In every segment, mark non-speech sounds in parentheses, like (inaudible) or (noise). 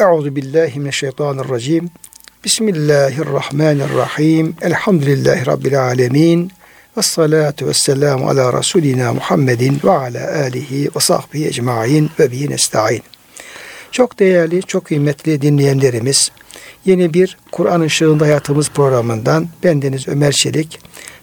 Euzu billahi mineşşeytanirracim. Bismillahirrahmanirrahim. Elhamdülillahi rabbil alamin. Ve salatu ve selamu ala Resulina Muhammedin ve ala alihi ve sahbihi ecmain ve bihi nesta'in. Çok değerli, çok kıymetli dinleyenlerimiz, yeni bir Kur'an Işığında Hayatımız programından bendeniz Ömer Çelik,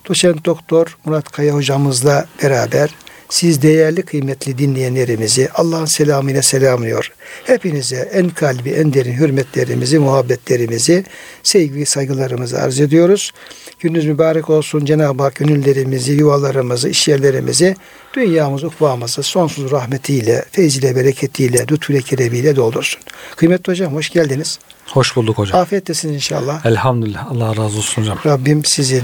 doçent doktor Murat Kaya hocamızla beraber siz değerli kıymetli dinleyenlerimizi Allah'ın selamıyla selamlıyor. Hepinize en kalbi en derin hürmetlerimizi, muhabbetlerimizi, sevgi saygılarımızı arz ediyoruz. Gününüz mübarek olsun. Cenab-ı Hak gönüllerimizi, yuvalarımızı, işyerlerimizi, dünyamız, ukvamızı sonsuz rahmetiyle, feyziyle, bereketiyle, lütfuyla, kerebiyle doldursun. Kıymetli hocam hoş geldiniz. Hoş bulduk hocam. Afiyettesiniz inşallah. Elhamdülillah. Allah razı olsun hocam. Rabbim sizin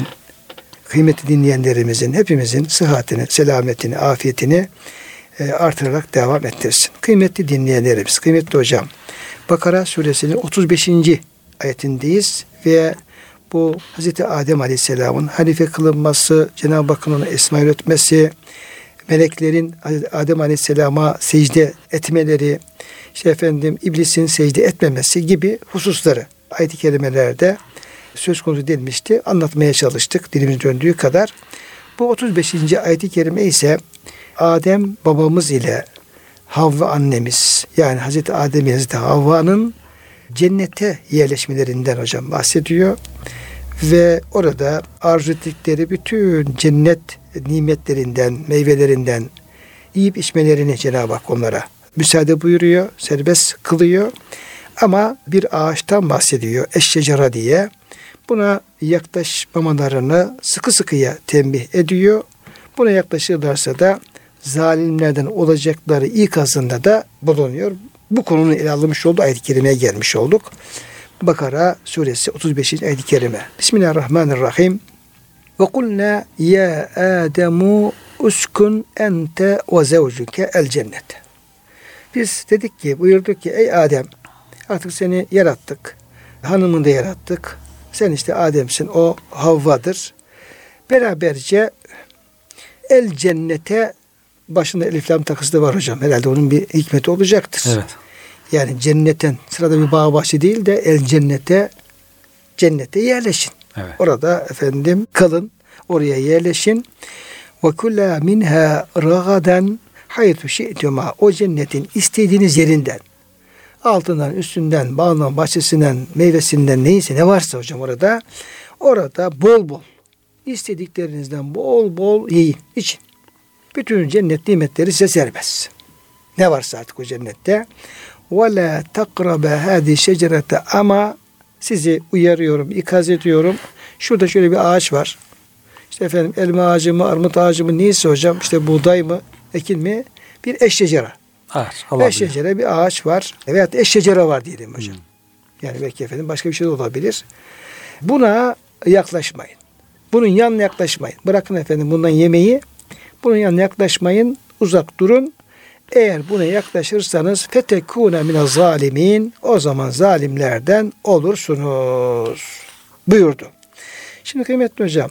kıymetli dinleyenlerimizin hepimizin sıhhatini, selametini, afiyetini e, artırarak devam ettirsin. Kıymetli dinleyenlerimiz, kıymetli hocam. Bakara suresinin 35. ayetindeyiz ve bu Hz. Adem Aleyhisselam'ın halife kılınması, Cenab-ı Hakk'ın ona esma öğretmesi, meleklerin Adem Aleyhisselam'a secde etmeleri, işte efendim iblisin secde etmemesi gibi hususları ayet-i kerimelerde söz konusu edilmişti. Anlatmaya çalıştık dilimiz döndüğü kadar. Bu 35. ayet-i kerime ise Adem babamız ile Havva annemiz yani Hazreti Adem ile Hazreti Havva'nın cennete yerleşmelerinden hocam bahsediyor. Ve orada arzu ettikleri bütün cennet nimetlerinden, meyvelerinden yiyip içmelerini Cenab-ı Hak onlara müsaade buyuruyor, serbest kılıyor. Ama bir ağaçtan bahsediyor. Eşşecara diye. Buna yaklaşmamalarını sıkı sıkıya tembih ediyor. Buna yaklaşırlarsa da zalimlerden olacakları ikazında da bulunuyor. Bu konunun ele alınmış olduğu ayet-i kerimeye gelmiş olduk. Bakara suresi 35. ayet-i kerime. Bismillahirrahmanirrahim. Ve kulna ya Ademu uskun ente ve zevcuke el cennet. Biz dedik ki buyurduk ki ey Adem artık seni yarattık. Hanımını da yarattık. Sen işte Adem'sin, o Havva'dır. Beraberce el cennete başında elif lam takısı da var hocam. Herhalde onun bir hikmeti olacaktır. Evet. Yani cennetten sırada bir bağ bahçe değil de el cennete cennete yerleşin. Evet. Orada efendim kalın. Oraya yerleşin. Ve kulla minha ragadan haytu şi'tuma. O cennetin istediğiniz yerinden altından, üstünden, bağından, bahçesinden, meyvesinden neyse ne varsa hocam orada orada bol bol istediklerinizden bol bol yiyin, için. Bütün cennet nimetleri size serbest. Ne varsa artık o cennette. Ve la takrabe hadi şecerete ama sizi uyarıyorum, ikaz ediyorum. Şurada şöyle bir ağaç var. İşte efendim elma ağacı mı, armut ağacı mı neyse hocam işte buğday mı, ekin mi? Bir eşşecera. Ağaç. Eşşecere bir ağaç var. Veyahut eşşecere var diyelim hocam. Hmm. Yani belki efendim başka bir şey de olabilir. Buna yaklaşmayın. Bunun yanına yaklaşmayın. Bırakın efendim bundan yemeği. Bunun yanına yaklaşmayın. Uzak durun. Eğer buna yaklaşırsanız fetekune mine zalimin o zaman zalimlerden olursunuz buyurdu. Şimdi kıymetli hocam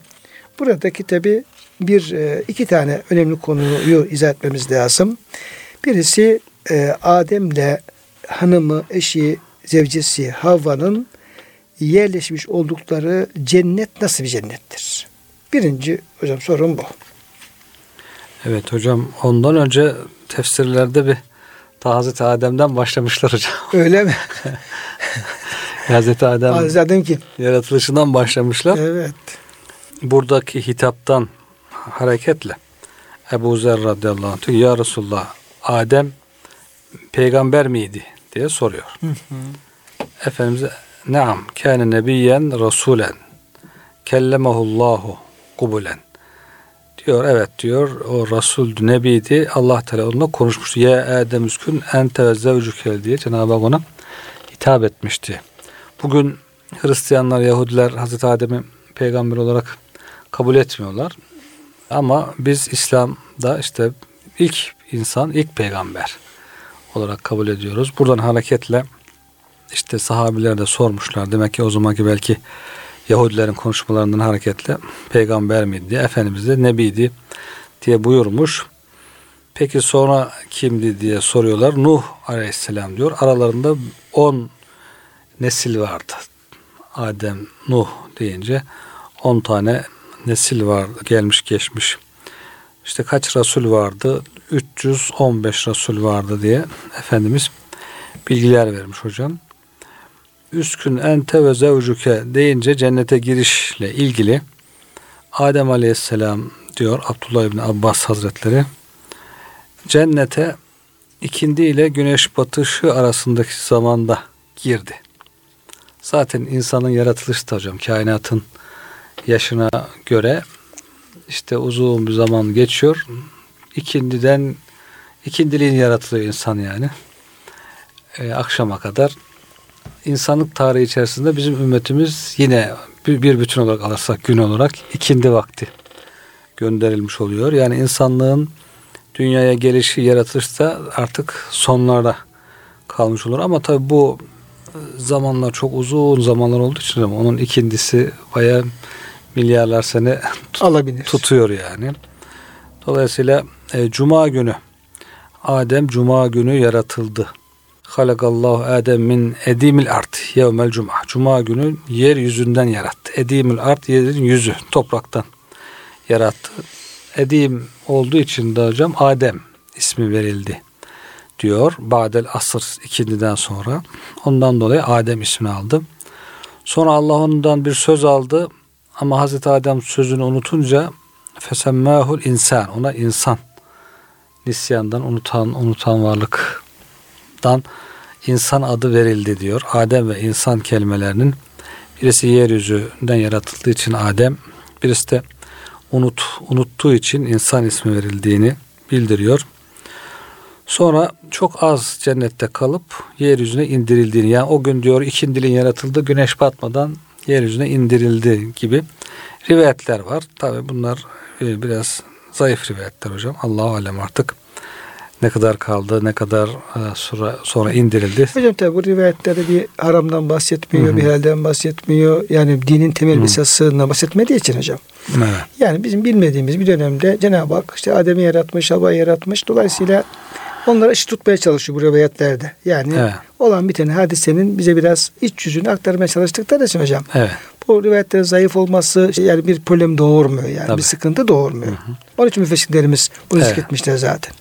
buradaki tabi bir e, iki tane önemli konuyu izah etmemiz lazım. Birisi e, Adem'le hanımı, eşi, zevcesi Havva'nın yerleşmiş oldukları cennet nasıl bir cennettir? Birinci hocam sorun bu. Evet hocam ondan önce tefsirlerde bir ta Hazreti Adem'den başlamışlar hocam. Öyle mi? (laughs) Hazreti Adem, Hazreti Adem kim? Yaratılışından başlamışlar. Evet. Buradaki hitaptan hareketle Ebu Zer radıyallahu anh ya Resulullah Adem peygamber miydi diye soruyor. Hı hı. Efendimiz Naam kâne nebiyyen rasulen kellemehullahu kubulen diyor evet diyor o Resul Nebi'di Allah Teala onunla konuşmuştu. Ya Adem üskün ente ve zevcukel diye Cenab-ı Hak ona hitap etmişti. Bugün Hristiyanlar, Yahudiler Hazreti Adem'i peygamber olarak kabul etmiyorlar. Ama biz İslam'da işte ilk insan, ilk peygamber olarak kabul ediyoruz. Buradan hareketle işte sahabiler de sormuşlar. Demek ki o zamanki belki Yahudilerin konuşmalarından hareketle peygamber miydi Efendimiz de nebiydi diye buyurmuş. Peki sonra kimdi diye soruyorlar. Nuh aleyhisselam diyor. Aralarında 10 nesil vardı. Adem, Nuh deyince 10 tane nesil var gelmiş geçmiş. İşte kaç Resul vardı? 315 Resul vardı diye Efendimiz bilgiler vermiş hocam. Üskün ente ve zevcuke deyince cennete girişle ilgili Adem Aleyhisselam diyor Abdullah İbni Abbas Hazretleri cennete ikindi ile güneş batışı arasındaki zamanda girdi. Zaten insanın yaratılışı da hocam kainatın yaşına göre işte uzun bir zaman geçiyor. İkindiden ikindiliğin yaratılıyor insan yani. Ee, akşama kadar insanlık tarihi içerisinde bizim ümmetimiz yine bir, bir bütün olarak alırsak gün olarak ikindi vakti gönderilmiş oluyor. Yani insanlığın dünyaya gelişi yaratılışta artık sonlarda kalmış olur. Ama tabi bu zamanlar çok uzun zamanlar olduğu için onun ikindisi baya milyarlar sene alabilir. tutuyor yani. Dolayısıyla e, Cuma günü Adem Cuma günü yaratıldı. Halakallahu Adem min edimil art yevmel cuma. Cuma günü yeryüzünden yarattı. Edimil art yerin yüzü topraktan yarattı. Edim olduğu için de hocam Adem ismi verildi diyor. Badel asır ikindiden sonra. Ondan dolayı Adem ismini aldı. Sonra Allah ondan bir söz aldı ama Hazreti Adem sözünü unutunca fesemmâhul insan ona insan nisyandan unutan unutan varlıktan insan adı verildi diyor. Adem ve insan kelimelerinin birisi yeryüzünden yaratıldığı için Adem, birisi de unut unuttuğu için insan ismi verildiğini bildiriyor. Sonra çok az cennette kalıp yeryüzüne indirildiğini yani o gün diyor ikindilin yaratıldı güneş batmadan yeryüzüne indirildi gibi rivayetler var. Tabi bunlar e, biraz zayıf rivayetler hocam. Allahu alem artık ne kadar kaldı, ne kadar e, sonra, sonra indirildi. Hocam tabi bu rivayetlerde bir haramdan bahsetmiyor, Hı-hı. bir helalden bahsetmiyor. Yani dinin temel Hı-hı. esasından bahsetmediği için hocam. Evet. Yani bizim bilmediğimiz bir dönemde Cenab-ı Hak işte Adem'i yaratmış, Havva'yı yaratmış. Dolayısıyla onlara eşit tutmaya çalışıyor bu rivayetlerde. Yani evet. olan bir tane hadisenin bize biraz iç yüzünü aktarmaya çalıştıkları için hocam. Evet. Bu rivayetlerin zayıf olması yani bir problem doğurmuyor yani. Tabii. Bir sıkıntı doğurmuyor. Hı hı. Onun için müfessirlerimiz bunu evet. zikretmişler zaten.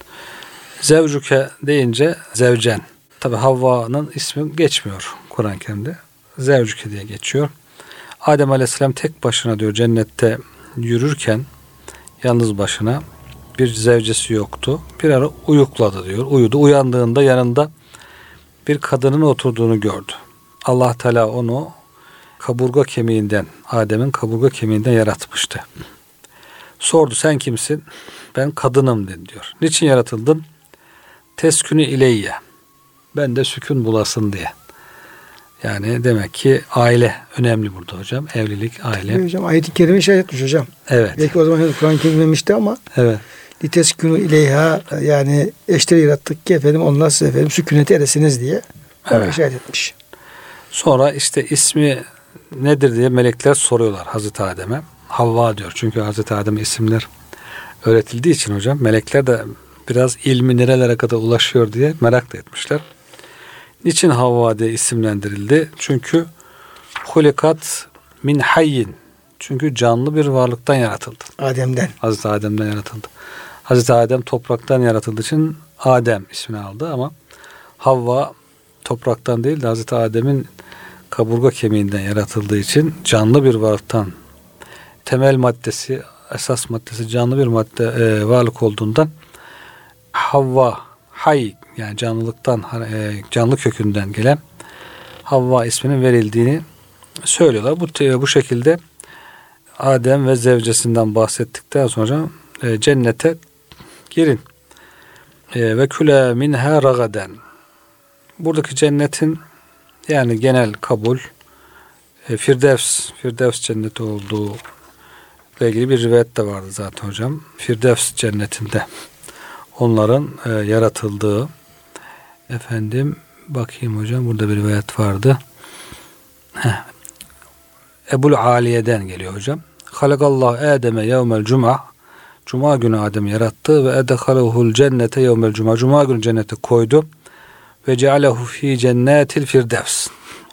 Zevcuke deyince zevcen. Tabi Havva'nın ismi geçmiyor Kur'an-ı Kerim'de. Zevcuke diye geçiyor. Adem Aleyhisselam tek başına diyor cennette yürürken yalnız başına bir zevcesi yoktu. Bir ara uyukladı diyor. Uyudu. Uyandığında yanında bir kadının oturduğunu gördü. Allah Teala onu kaburga kemiğinden, Adem'in kaburga kemiğinden yaratmıştı. Sordu sen kimsin? Ben kadınım dedi diyor. Niçin yaratıldın? Teskünü ileyye. Ben de sükun bulasın diye. Yani demek ki aile önemli burada hocam. Evlilik, aile. Tabii hocam ayet-i kerime işaret etmiş hocam. Evet. Belki o zaman Kur'an-ı Kerim ama evet. Liteskunu ileyha yani eşleri yarattık ki efendim onlar size efendim sükunete eresiniz diye evet. işaret etmiş. Sonra işte ismi nedir diye melekler soruyorlar Hazreti Adem'e. Havva diyor. Çünkü Hazreti Adem'e isimler öğretildiği için hocam melekler de biraz ilmi nerelere kadar ulaşıyor diye merak da etmişler. Niçin Havva diye isimlendirildi? Çünkü hulikat min hayyin. Çünkü canlı bir varlıktan yaratıldı. Adem'den. Hazreti Adem'den yaratıldı. Hazreti Adem topraktan yaratıldığı için Adem ismini aldı ama Havva topraktan değil de Hazreti Adem'in kaburga kemiğinden yaratıldığı için canlı bir varlıktan temel maddesi, esas maddesi canlı bir madde e, varlık olduğundan Havva, hay yani canlılıktan e, canlı kökünden gelen Havva isminin verildiğini söylüyorlar. Bu bu şekilde Adem ve zevcesinden bahsettikten sonra e, cennete girin. E, ve küle minha ragaden. Buradaki cennetin yani genel kabul e, Firdevs, Firdevs cenneti olduğu ile ilgili bir rivayet de vardı zaten hocam. Firdevs cennetinde onların e, yaratıldığı efendim bakayım hocam burada bir rivayet vardı. Heh. Ebul Aliye'den geliyor hocam. Halakallahu Adem'e yevmel cuma Cuma günü Adem yarattı ve edekalehu'l cennete yevmel cuma. Cuma günü cennete koydu ve cealehu fi cennetil firdevs.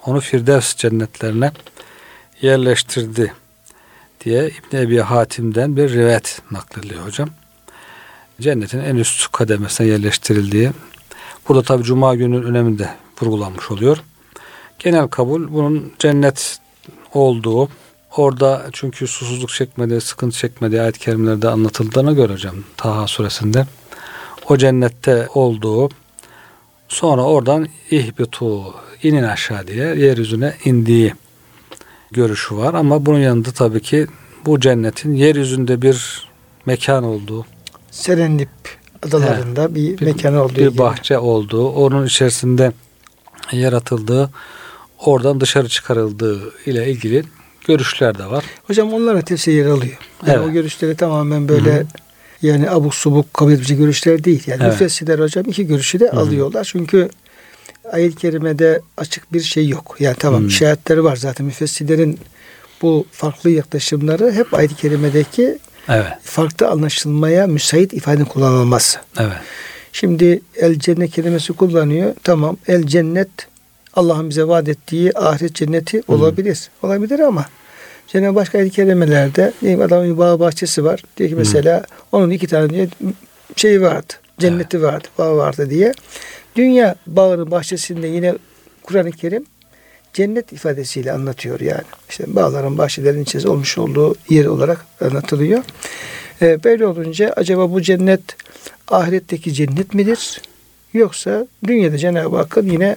Onu firdevs cennetlerine yerleştirdi diye İbn Ebi Hatim'den bir rivayet naklediliyor hocam. Cennetin en üst kademesine yerleştirildiği. Burada tabi Cuma günün öneminde de vurgulanmış oluyor. Genel kabul bunun cennet olduğu, orada çünkü susuzluk çekmediği, sıkıntı çekmediği ayet-i kerimelerde anlatıldığını göreceğim Taha suresinde. O cennette olduğu, sonra oradan ihbitu, inin aşağı diye yeryüzüne indiği görüşü var. Ama bunun yanında tabii ki bu cennetin yeryüzünde bir mekan olduğu, Serendip adalarında bir, bir mekan olduğu bir gibi. bahçe olduğu, onun içerisinde yaratıldığı, oradan dışarı çıkarıldığı ile ilgili görüşler de var. Hocam onlar da tefsir yer alıyor. Yani Evet. O görüşleri tamamen böyle Hı hı. Yani abuk subuk kabul edici görüşler değil. Yani Evet. müfessirler hocam iki görüşü de Hı hı. alıyorlar. Çünkü ayet-i kerimede açık bir şey yok. Yani tamam Hı. işaretleri var zaten müfessirlerin bu farklı yaklaşımları hep ayet-i kerimedeki Evet, farklı anlaşılmaya müsait ifade kullanılması. evet. Şimdi el cennet kelimesi kullanıyor. Tamam el cennet Allah'ın bize vaat ettiği ahiret cenneti olabilir. Olabilir ama Cenab-ı başka ayet kelimelerde diyelim adamın bir bağ bahçesi var. Diyor ki mesela onun iki tane diye şeyi vardı. Cenneti vardı, bağ vardı diye. Dünya bağının bahçesinde yine Kur'an-ı Kerim cennet ifadesiyle anlatıyor yani. İşte bağların, bahçelerin içerisinde olmuş olduğu yer olarak anlatılıyor. Ee, böyle olunca acaba bu cennet ahiretteki cennet midir? Yoksa dünyada Cenab-ı Hakk'ın yine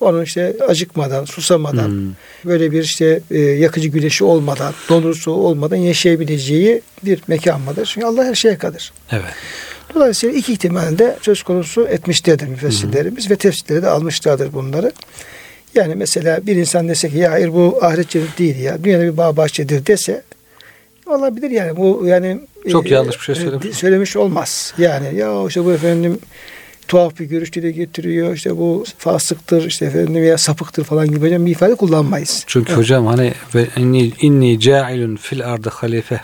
onun işte acıkmadan, susamadan, Hmm. böyle bir işte e, yakıcı güneşi olmadan, dondurucu olmadan yaşayabileceği bir mekan mıdır? Çünkü Allah her şeye kadir. Evet. Dolayısıyla iki ihtimalde söz konusu etmişlerdir müfessirlerimiz ve tefsirleri de almışlardır bunları. Yani mesela bir insan dese ki ya hayır bu ahiret cennet değil ya dünyada bir bağ bahçedir dese olabilir yani bu yani Çok yanlış bir şey söylemiş. e, söylemiş olmaz. Yani ya işte bu efendim tuhaf bir görüş dile getiriyor işte bu fasıktır işte efendim veya sapıktır falan gibi hocam bir ifade kullanmayız. Çünkü hocam hani ve inni, inni cailun fil ardı halife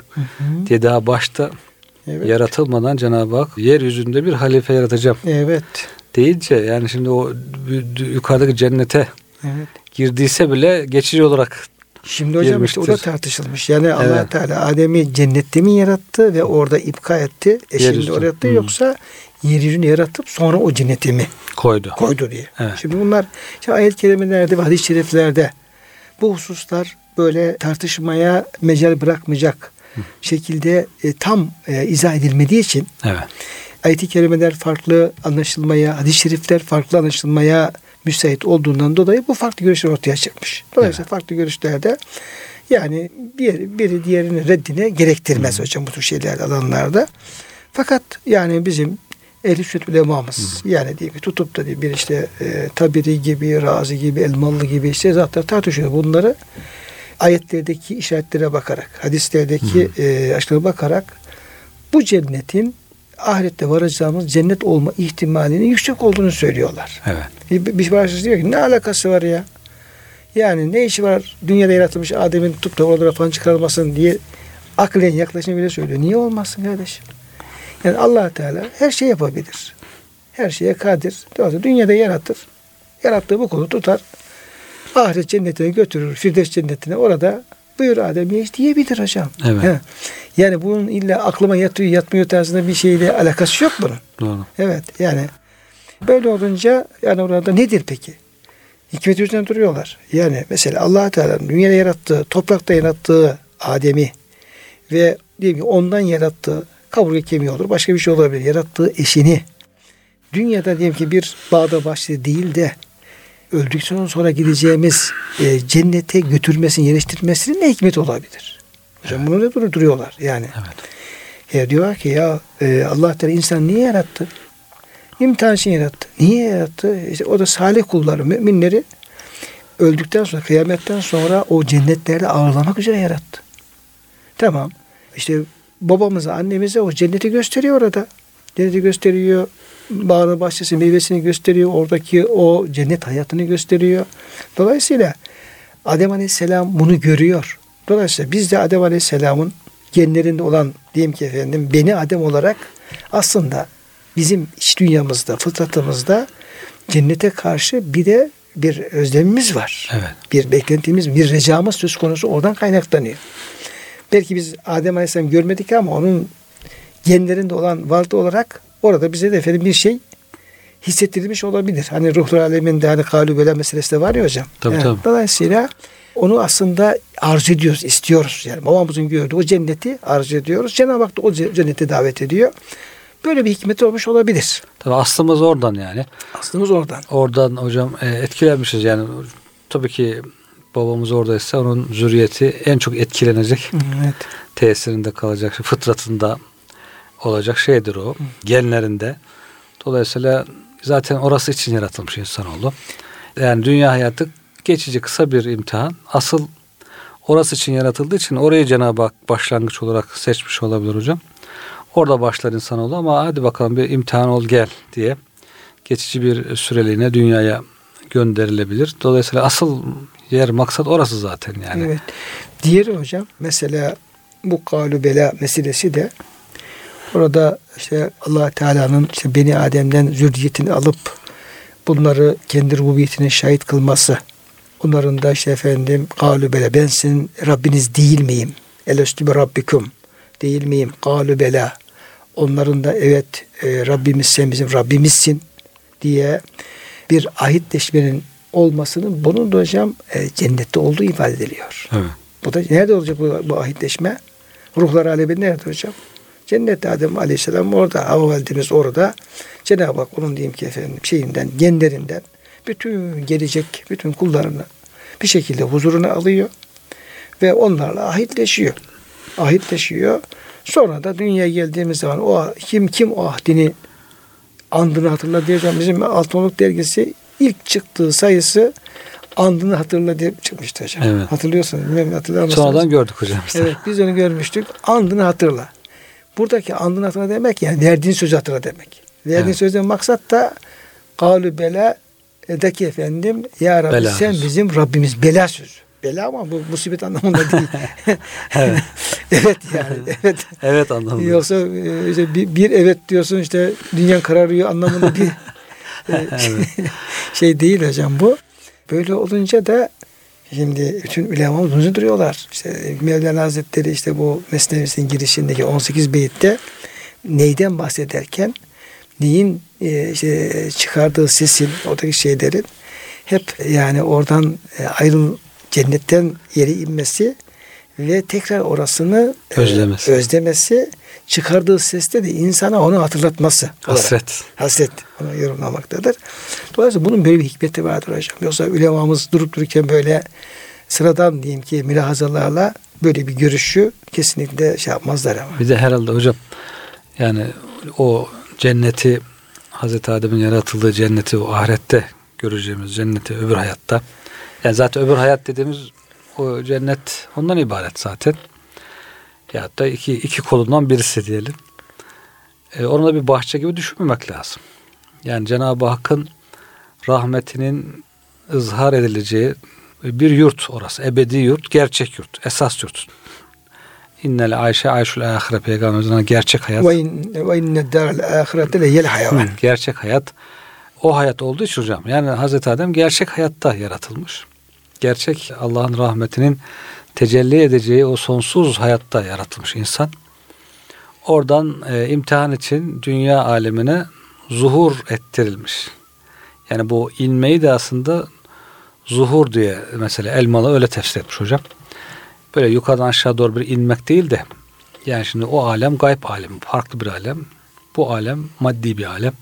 diye daha başta Evet. yaratılmadan Cenab-ı Hak yeryüzünde bir halife yaratacağım Evet. deyince yani şimdi o yukarıdaki cennete Evet. girdiyse bile geçici olarak Şimdi hocam işte o da girmiştir. tartışılmış. Yani allah Evet. Teala Adem'i cennette mi yarattı ve orada ipka etti? De oraya attı Hmm. yoksa yeryüzünü yaratıp sonra o cenneti mi koydu. koydu diye. Evet. Şimdi bunlar işte ayet kelimelerde ve hadis-i şeriflerde bu hususlar böyle tartışmaya mecal bırakmayacak şekilde e, tam e, izah edilmediği için Evet. ayet-i kerimeler farklı anlaşılmaya, hadis-i şerifler farklı anlaşılmaya müsait olduğundan dolayı bu farklı görüşler ortaya çıkmış. Dolayısıyla farklı görüşlerde yani bir, biri diğerinin reddine gerektirmez hocam bu tür şeylerde alanlarda. Fakat yani bizim ehl-i sünnet ulemamız yani diye bir tutup da diye bir işte e, tabiri gibi, razi gibi, elmalı gibi işte zatlar tartışıyor bunları. Ayetlerdeki işaretlere bakarak, hadislerdeki e, açıklara bakarak bu cennetin ahirette varacağımız cennet olma ihtimalinin yüksek olduğunu söylüyorlar. Evet. Bir, bir başkası diyor ki ne alakası var ya? Yani ne işi var dünyada yaratılmış Adem'in tutup da oralara falan çıkarılmasın diye aklen yaklaşımı bile söylüyor. Niye olmasın kardeşim? Yani allah Teala her şey yapabilir. Her şeye kadir. Dolayısıyla dünyada yaratır. Yarattığı bu kulu tutar. Ahiret cennetine götürür. Firdevs cennetine orada buyur Adem ye diyebilir hocam. Evet. He. Yani bunun illa aklıma yatıyor yatmıyor tarzında bir şeyle alakası yok bunun. Doğru. Evet yani böyle olunca yani orada nedir peki? Hikmet yüzünden duruyorlar. Yani mesela allah Teala'nın dünyada yarattığı, toprakta yarattığı Adem'i ve diyelim ki ondan yarattığı kaburga kemiği olur. Başka bir şey olabilir. Yarattığı eşini dünyada diyelim ki bir bağda bahçede değil de öldükten sonra gideceğimiz e, cennete götürmesini, yerleştirmesinin ne hikmet olabilir? Hocam bunu da dur- duruyorlar yani. Evet. Ya diyorlar ki ya e, Allah Teala insan niye yarattı? İmtihan için yarattı. Niye yarattı? İşte o da salih kulları, müminleri öldükten sonra, kıyametten sonra o cennetlerde ağırlamak üzere yarattı. Tamam. İşte babamıza, annemize o cenneti gösteriyor orada. Cenneti gösteriyor. Bağını, bahçesi, meyvesini gösteriyor. Oradaki o cennet hayatını gösteriyor. Dolayısıyla Adem Aleyhisselam bunu görüyor. Dolayısıyla biz de Adem Aleyhisselam'ın genlerinde olan diyeyim ki efendim beni Adem olarak aslında bizim iç dünyamızda, fıtratımızda cennete karşı bir de bir özlemimiz var. Evet. Bir beklentimiz, bir recamız söz konusu oradan kaynaklanıyor. Belki biz Adem Aleyhisselam görmedik ama onun genlerinde olan varlığı olarak orada bize de efendim bir şey hissettirilmiş olabilir. Hani ruhlar aleminde hani kalübele meselesi de var ya hocam. Tabii, Evet. tabii. Dolayısıyla onu aslında arzu ediyoruz, istiyoruz. Yani babamızın gördüğü o cenneti arzu ediyoruz. Cenab-ı Hak da o ce- cennete davet ediyor. Böyle bir hikmeti olmuş olabilir. Tabii aslımız oradan yani. Aslımız oradan. Oradan hocam e, etkilenmişiz yani. Tabii ki babamız oradaysa onun zürriyeti en çok etkilenecek. Evet. tesirinde kalacak, fıtratında olacak şeydir o. Genlerinde. Dolayısıyla zaten orası için yaratılmış insanoğlu. Yani dünya hayatı geçici kısa bir imtihan. Asıl orası için yaratıldığı için orayı Cenab-ı Hak başlangıç olarak seçmiş olabilir hocam. Orada başlar insanoğlu ama hadi bakalım bir imtihan ol gel diye geçici bir süreliğine dünyaya gönderilebilir. Dolayısıyla asıl yer maksat orası zaten yani. Evet. Diğeri hocam mesela bu kalü bela meselesi de orada işte allah Teala'nın işte Beni Adem'den zürriyetini alıp bunları kendi rububiyetine şahit kılması. Onların da işte efendim kalü bela ben senin Rabbiniz değil miyim? Elestü bi rabbikum değil miyim? Kalü bela. Onların da evet e, Rabbimiz sen bizim Rabbimizsin diye bir ahitleşmenin olmasının bunun da hocam e, cennette olduğu ifade ediliyor. Evet. Bu da nerede olacak bu, bu ahitleşme? Ruhlar alemi nerede hocam? Cennette Adem Aleyhisselam orada, Havva validemiz orada. Cenab-ı Hak onun diyeyim ki efendim şeyinden, genlerinden bütün gelecek bütün kullarını bir şekilde huzuruna alıyor ve onlarla ahitleşiyor. Ahitleşiyor. Sonra da dünyaya geldiğimiz zaman o kim kim o ahdini andını hatırla diyeceğim. Bizim Altınoluk dergisi ilk çıktığı sayısı andını hatırla diye çıkmıştı hocam. Evet. Hatırlıyorsunuz. Mısınız? Sonradan gördük hocam. de. Evet biz onu görmüştük. Andını hatırla. Buradaki andını hatırla demek yani verdiğin sözü hatırla demek. Verdiğin Evet. sözden maksat da kavlu bela edeki efendim ya Rabbi Bela sen sözü. bizim Rabbimiz bela sözü. Bela ama bu musibet anlamında değil. (laughs) Evet. (laughs) evet yani evet. Evet anladım. Yoksa e, işte bir, bir evet diyorsun işte dünyan kararıyor anlamında bir (laughs) (laughs) şey değil hocam bu. Böyle olunca da şimdi bütün ulemamız bunu duruyorlar. İşte Mevlana Hazretleri işte bu Mesnevisinin girişindeki 18 beyitte neyden bahsederken neyin e, işte çıkardığı sesin oradaki şeylerin hep yani oradan e, ayrıl cennetten yere inmesi ve tekrar orasını e, Özlemesi. özlemesi çıkardığı seste de insana onu hatırlatması. olarak. Hasret. Hasret onu yorumlamaktadır. Dolayısıyla bunun böyle bir hikmeti vardır hocam. Yoksa ulemamız durup dururken böyle sıradan diyeyim ki mülahazalarla böyle bir görüşü kesinlikle şey yapmazlar ama. Bir de herhalde hocam yani o cenneti Hazreti Adem'in yaratıldığı cenneti o ahirette göreceğimiz cenneti öbür hayatta. Yani zaten öbür hayat dediğimiz o cennet ondan ibaret zaten. Ya da iki, iki kolundan birisi diyelim. E, onu da bir bahçe gibi düşünmemek lazım. Yani Cenab-ı Hakk'ın rahmetinin ızhar edileceği bir yurt orası. Ebedi yurt, gerçek yurt, esas yurt. İnnel Ayşe Ayşul Ahire peygamberimizin gerçek hayat. Ve in- ve inne dârel âhirete le yel hayvan. Gerçek hayat o hayat olduğu için hocam. Yani Hazreti Adem gerçek hayatta yaratılmış. Gerçek Allah'ın rahmetinin tecelli edeceği o sonsuz hayatta yaratılmış insan. Oradan e, imtihan için dünya alemine zuhur ettirilmiş. Yani bu inmeyi de aslında zuhur diye mesela Elmalı öyle tefsir etmiş hocam. Böyle yukarıdan aşağı doğru bir inmek değil de yani şimdi o alem gayb alemi, farklı bir alem. Bu alem maddi bir alem.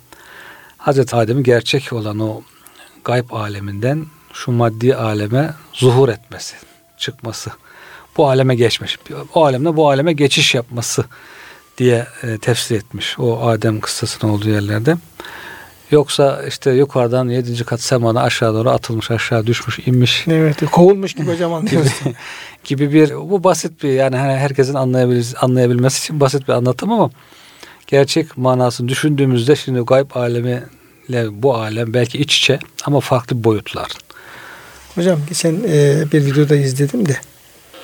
Hazreti Adem'in gerçek olan o gayb aleminden şu maddi aleme zuhur etmesi, çıkması. Bu aleme geçmiş. O alemde bu aleme geçiş yapması diye e, tefsir etmiş o Adem kıssasının olduğu yerlerde. Yoksa işte yukarıdan yedinci kat semana aşağı doğru atılmış, aşağı düşmüş, inmiş Evet, kovulmuş gibi hocam anlıyoruz. (laughs) gibi bir bu basit bir yani hani herkesin anlayabil, anlayabilmesi için basit bir anlatım ama gerçek manasını düşündüğümüzde şimdi gayb alemi ile bu alem belki iç içe ama farklı boyutlar. Hocam geçen e, bir videoda izledim de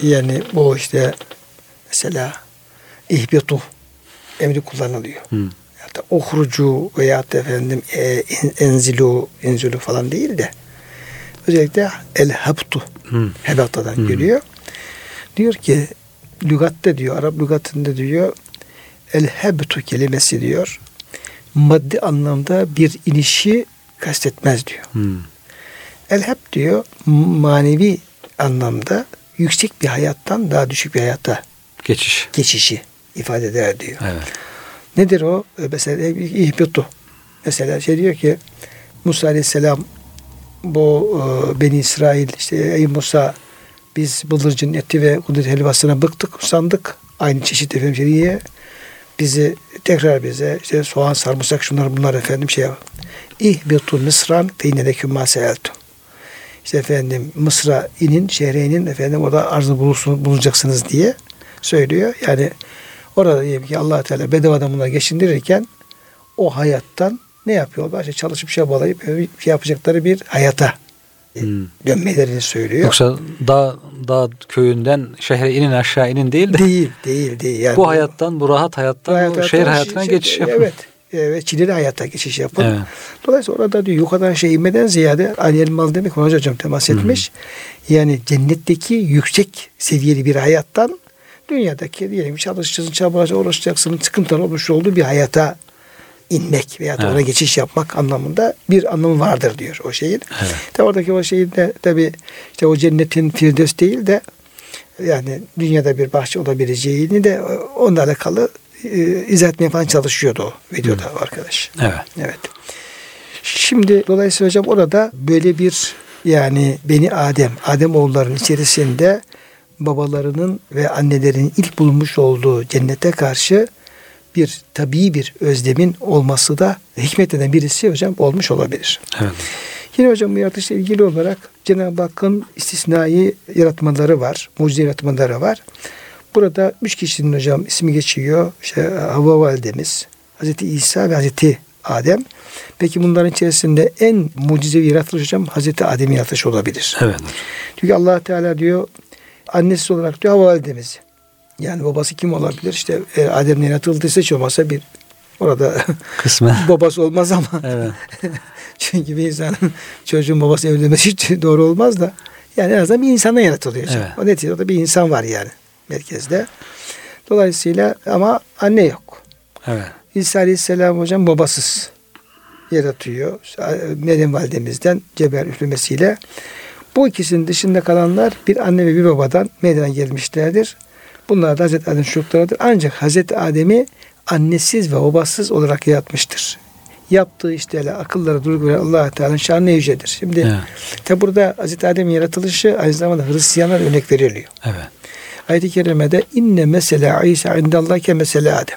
yani bu işte mesela ihbitu emri kullanılıyor. Hı. Hatta ohrucu veya da efendim e, en- enzilu, enzilu falan değil de özellikle el habtu Hı. hebatadan geliyor. Diyor ki lügatte diyor Arap lügatında diyor el hebtu kelimesi diyor maddi anlamda bir inişi kastetmez diyor. Hı. El hep diyor manevi anlamda yüksek bir hayattan daha düşük bir hayata Geçiş. geçişi ifade eder diyor. Evet. Nedir o? Ee, Mesela ihbitu. Mesela şey diyor ki Musa Aleyhisselam bu e, Beni İsrail işte ey Musa biz bıldırcın eti ve kudret helvasına bıktık, sandık. Aynı çeşit efendim şeyi bizi tekrar bize işte soğan, sarımsak şunlar bunlar efendim şey yap. İhbitu Mısran feyneleküm ma seeltum. İşte efendim Mısır'a inin, şehre inin efendim orada arzı bulursun, bulacaksınız diye söylüyor. Yani orada diyelim ki allah Teala bedavadan bunları geçindirirken o hayattan ne yapıyorlar? İşte çalışıp çabalayıp şey yapacakları bir hayata Hmm. dönmelerini söylüyor. Yoksa dağ, dağ köyünden şehre inin aşağı inin değil de değil, değil, değil. Yani bu hayattan, bu rahat hayattan hayat- bu şehir hayatına şey- geçiş yapın. Evet. Evet, çileli hayata geçiş yapın. Evet. Dolayısıyla orada diyor yukarıdan şey inmeden ziyade aliyel mal demek Hoca hocam temas etmiş. Yani cennetteki yüksek seviyeli bir hayattan dünyadaki diyelim çalışacaksın, çabalayacaksın, uğraşacaksın, sıkıntılar olmuş olduğu bir hayata inmek veya Evet. ona geçiş yapmak anlamında bir anlamı vardır diyor o şeyin. Evet. Tabi oradaki o şeyin de tabi işte o cennetin firdevs değil de yani dünyada bir bahçe olabileceğini de onunla alakalı e, izah etmeye falan çalışıyordu o videoda o arkadaş. Evet. Evet. Şimdi dolayısıyla hocam orada böyle bir yani Beni Adem, Adem oğullarının içerisinde babalarının ve annelerinin ilk bulunmuş olduğu cennete karşı bir tabii bir özlemin olması da hikmetlerinden birisi hocam olmuş olabilir. Evet. Yine hocam bu yaratışla ilgili olarak Cenab-ı Hakk'ın istisnai yaratmaları var, mucize yaratmaları var. Burada üç kişinin hocam ismi geçiyor. İşte Havva validemiz, Hazreti İsa ve Hazreti Adem. Peki bunların içerisinde en mucizevi yaratılış hocam Hazreti Adem'in yaratılışı olabilir. Evet. Çünkü allah Teala diyor annesi olarak diyor Havva validemiz. Yani babası kim olabilir? İşte eğer Adem'le yaratıldıysa hiç olmazsa bir orada (laughs) Kısmen. babası olmaz ama Evet. (laughs) çünkü bir insanın çocuğun babası evlenmesi hiç doğru olmaz da yani en azından bir insandan yaratılıyor. Evet. O neticede orada bir insan var yani merkezde. Dolayısıyla ama anne yok. Evet. İsa Aleyhisselam hocam babasız yaratıyor. Meryem validemizden ceber üflemesiyle. Bu ikisinin dışında kalanlar bir anne ve bir babadan meydana gelmişlerdir. Bunlar da Hazreti Adem çocuklarıdır. Ancak Hazreti Adem'i annesiz ve babasız olarak yaratmıştır. Yaptığı işlerle akıllara duygu veren allah Teala'nın şanı yücedir. Şimdi Evet. tabi burada Hazreti Adem'in yaratılışı aynı zamanda Hristiyanlar örnek veriliyor. Evet. Ayet-i kerimede inne mesela İsa indallahke mesela Adem.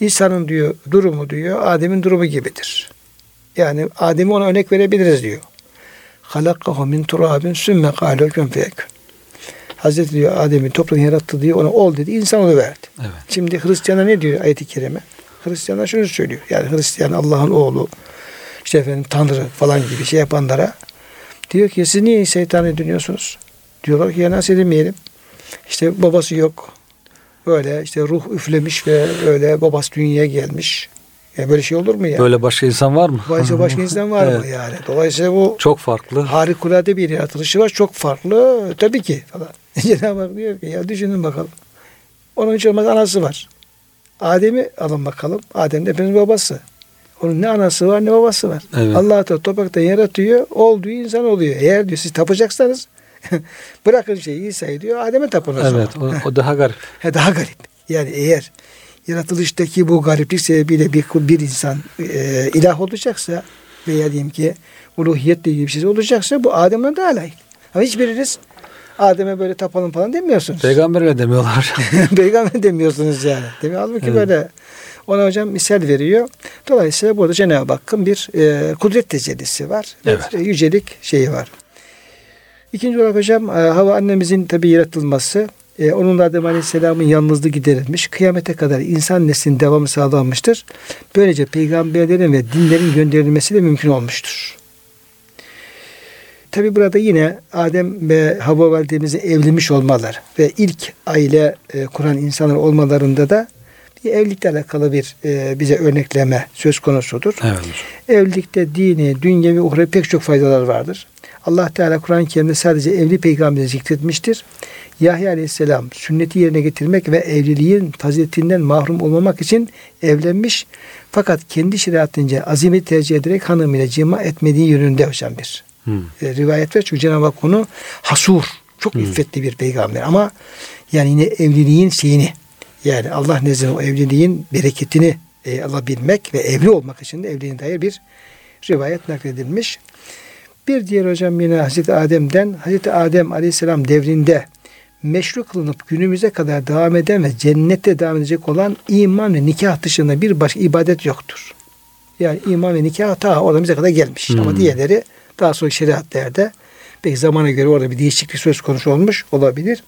İsa'nın diyor durumu diyor Adem'in durumu gibidir. Yani Adem'i ona örnek verebiliriz diyor. Halakahu min turabin sümme kâle kün feyekün. Hazreti diyor Adem'i topraktan yarattı diyor ona ol dedi insan onu verdi. Evet. Şimdi Hristiyanlar ne diyor ayet-i kerime? Hristiyanlar şunu söylüyor. Yani Hristiyan Allah'ın oğlu işte efendim Tanrı falan gibi şey yapanlara diyor ki siz niye şeytanı dinliyorsunuz? Diyorlar ki ya nasıl edilmeyelim? İşte babası yok. Böyle işte ruh üflemiş ve öyle babası dünyaya gelmiş. Ya böyle şey olur mu ya? Böyle başka insan var mı? Başka (laughs) başka insan var mı Evet. yani? Dolayısıyla bu Çok farklı. harikulade bir yaratılışı var. Çok farklı. Tabii ki falan. (laughs) Cenab-ı Hak diyor ki ya düşünün bakalım. Onun hiç olmaz anası var. Adem'i alın bakalım. Adem de hepimizin babası. Onun ne anası var ne babası var. Evet. Allah Teala topraktan yaratıyor. Olduğu insan oluyor. Eğer diyor siz tapacaksanız (laughs) bırakın şeyi İsa'yı diyor. Adem'e tapın o zaman. Evet. O, o daha garip. (laughs) He, daha garip. Yani eğer yaratılıştaki bu gariplik sebebiyle bir, bir insan e, ilah olacaksa veya diyeyim ki uluhiyetle ilgili bir şey olacaksa bu Adem'den daha layık. Ama hiçbiriniz Adem'e böyle tapalım falan demiyorsunuz. Peygamberle demiyorlar. (laughs) Peygamber demiyorsunuz yani. Mi? Halbuki Evet. böyle ona hocam misal veriyor. Dolayısıyla burada Cenab-ı Hakk'ın bir e, kudret tecellisi var. ve Evet. yücelik şeyi var. İkinci olarak hocam e, Hava annemizin tabi yaratılması e, onun Adem Aleyhisselam'ın yalnızlığı giderilmiş. Kıyamete kadar insan neslinin devamı sağlanmıştır. Böylece peygamberlerin ve dinlerin gönderilmesi de mümkün olmuştur. Tabi burada yine Adem ve Havva validemizin evlenmiş olmalar ve ilk aile e, kuran insanlar olmalarında da diye evlilikle alakalı bir e, bize örnekleme söz konusudur. Evet. Evlilikte dini, dünyevi, uhrevi pek çok faydalar vardır. Allah Teala Kur'an-ı Kerim'de sadece evli peygamberi zikretmiştir. Yahya Aleyhisselam sünneti yerine getirmek ve evliliğin faziletinden mahrum olmamak için evlenmiş. Fakat kendi şeriatınca azimi tercih ederek hanımıyla cima etmediği yönünde hocam bir Hmm. e, rivayet var. Çünkü Cenab-ı Hak onu hasur, çok iffetli bir peygamber. Ama yani yine evliliğin şeyini yani Allah nezdinde o evliliğin bereketini e, alabilmek ve evli olmak için de evliliğine dair bir rivayet nakledilmiş. Bir diğer hocam yine Hazreti Adem'den Hazreti Adem Aleyhisselam devrinde meşru kılınıp günümüze kadar devam eden ve cennette devam edecek olan iman ve nikah dışında bir başka ibadet yoktur. Yani iman ve nikah ta orada bize kadar gelmiş. Hmm. Ama diğerleri daha sonra şeriatlerde belki zamana göre orada bir değişiklik söz konusu olmuş olabilir.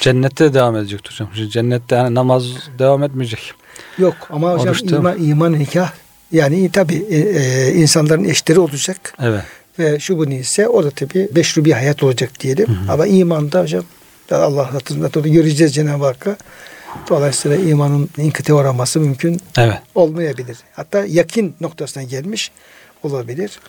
Cennette devam edecek hocam. Şimdi cennette yani namaz devam etmeyecek. Yok ama hocam iman, iman nikah yani tabi insanların eşleri olacak Evet. Ve şu bu neyse o da tabi beşru bir hayat olacak diyelim. Ama imanda hocam Allah hatırında da göreceğiz Cenab-ı Hakk'a. Dolayısıyla imanın inkıte uğraması mümkün Evet. olmayabilir. Hatta yakin noktasına gelmiş olabilir.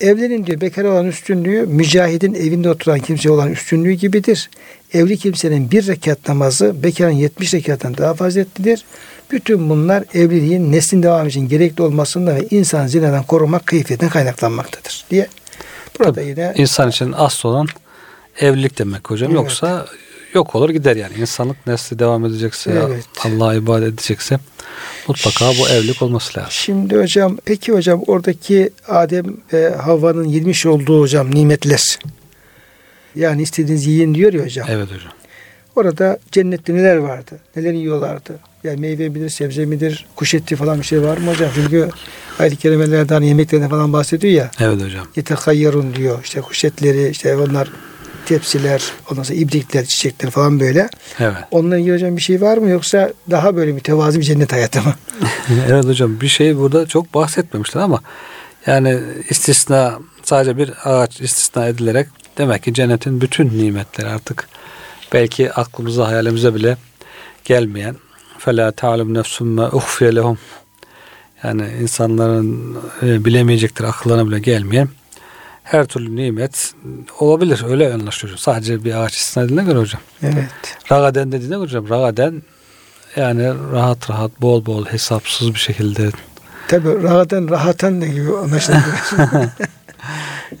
Evlenin diyor bekar olan üstünlüğü mücahidin evinde oturan kimseye olan üstünlüğü gibidir. Evli kimsenin bir rekat namazı bekarın 70 rekattan daha faziletlidir. Bütün bunlar evliliğin neslin devamı için gerekli olmasından ve insan zinadan korumak keyfiyetten kaynaklanmaktadır diye. Burada yine İnsan için asıl olan evlilik demek hocam. Evet. Yoksa yok olur gider yani. İnsanlık nesli devam edecekse, Evet. Allah'a ibadet edecekse mutlaka bu evlilik olması lazım. Şimdi hocam peki hocam oradaki Adem ve Havva'nın yemiş olduğu hocam nimetler. Yani istediğiniz yiyin diyor ya hocam. Evet hocam. Orada cennette neler vardı? Neler yiyorlardı? Yani meyve midir, sebze midir, kuş eti falan bir şey var mı hocam? Çünkü ayet-i kerimelerden yemeklerine falan bahsediyor ya. Evet hocam. Yetekayyarun diyor. İşte kuş etleri, işte onlar tepsiler, ondan sonra ibrikler, çiçekler falan böyle. Evet. Onunla ilgili hocam bir şey var mı yoksa daha böyle mütevazi bir cennet hayatı mı? (laughs) evet hocam bir şey burada çok bahsetmemişler ama yani istisna sadece bir ağaç istisna edilerek demek ki cennetin bütün nimetleri artık belki aklımıza hayalimize bile gelmeyen فَلَا تَعْلُمْ نَفْسُمْ مَا اُخْفِيَ لَهُمْ yani insanların e, bilemeyecektir akıllarına bile gelmeyen her türlü nimet olabilir. Öyle anlaşılıyor. Sadece bir ağaç istisna edildiğine göre hocam. Evet. Ragaden dediğine göre hocam. Ragaden yani rahat rahat bol bol hesapsız bir şekilde Tabi rahaten rahatan ne gibi anlaşılıyor. (laughs) (laughs)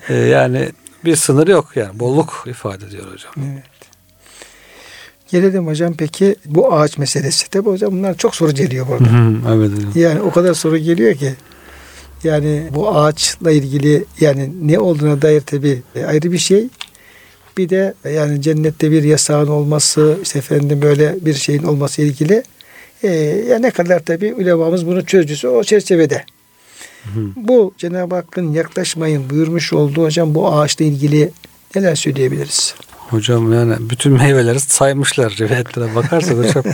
e, yani bir sınır yok yani bolluk ifade ediyor hocam. evet. Gelelim hocam peki bu ağaç meselesi. Tabi hocam bunlar çok soru geliyor burada. evet hocam. Yani o kadar soru geliyor ki yani bu ağaçla ilgili yani ne olduğuna dair tabi ayrı bir şey. Bir de yani cennette bir yasağın olması, işte efendim böyle bir şeyin olması ilgili e, ya ne kadar tabi ulemamız bunu çözdüyse o çerçevede. Bu Cenab-ı Hakk'ın yaklaşmayın buyurmuş olduğu hocam bu ağaçla ilgili neler söyleyebiliriz? Hocam yani bütün meyveleri saymışlar rivayetlere bakarsak (laughs) hocam.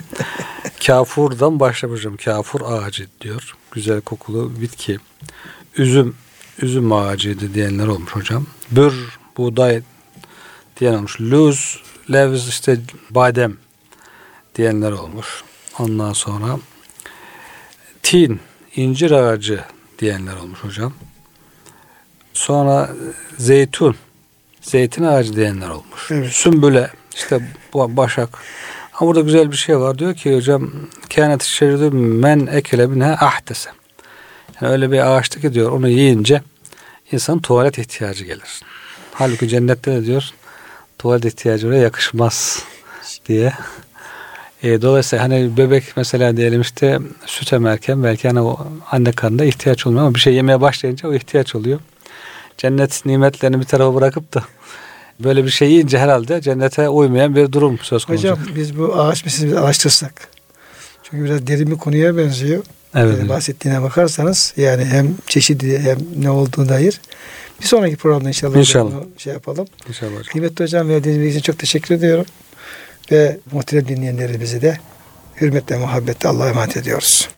Kafurdan başlamış hocam. Kafur ağacı diyor. Güzel kokulu bitki. Üzüm üzüm ağacıydı diyenler olmuş hocam. Bür buğday diyen olmuş. Luz levz işte badem diyenler olmuş. Ondan sonra tin incir ağacı diyenler olmuş hocam. Sonra zeytun zeytin ağacı diyenler olmuş. Evet. Sümbüle işte başak. Ama burada güzel bir şey var. Diyor ki hocam kânet şeridü men ekele binha ahtese. Yani öyle bir ağaçta ki diyor onu yiyince insan tuvalet ihtiyacı gelir. Halbuki cennette de diyor tuvalet ihtiyacı oraya yakışmaz diye. E, dolayısıyla hani bebek mesela diyelim işte süt emerken belki hani o anne karnında ihtiyaç olmuyor ama bir şey yemeye başlayınca o ihtiyaç oluyor. Cennet nimetlerini bir tarafa bırakıp da böyle bir şey yiyince herhalde cennete uymayan bir durum söz konusu. Hocam biz bu ağaç meselesini araştırsak. Çünkü biraz derin bir konuya benziyor. evet, Yani bahsettiğine bakarsanız yani hem çeşidi hem ne olduğuna dair bir sonraki programda inşallah, İnşallah. bunu şey yapalım. İnşallah hocam. Kıymetli hocam verdiğiniz bilgi için çok teşekkür ediyorum. Ve muhterem dinleyenlerimizi de hürmetle muhabbetle Allah'a emanet ediyoruz.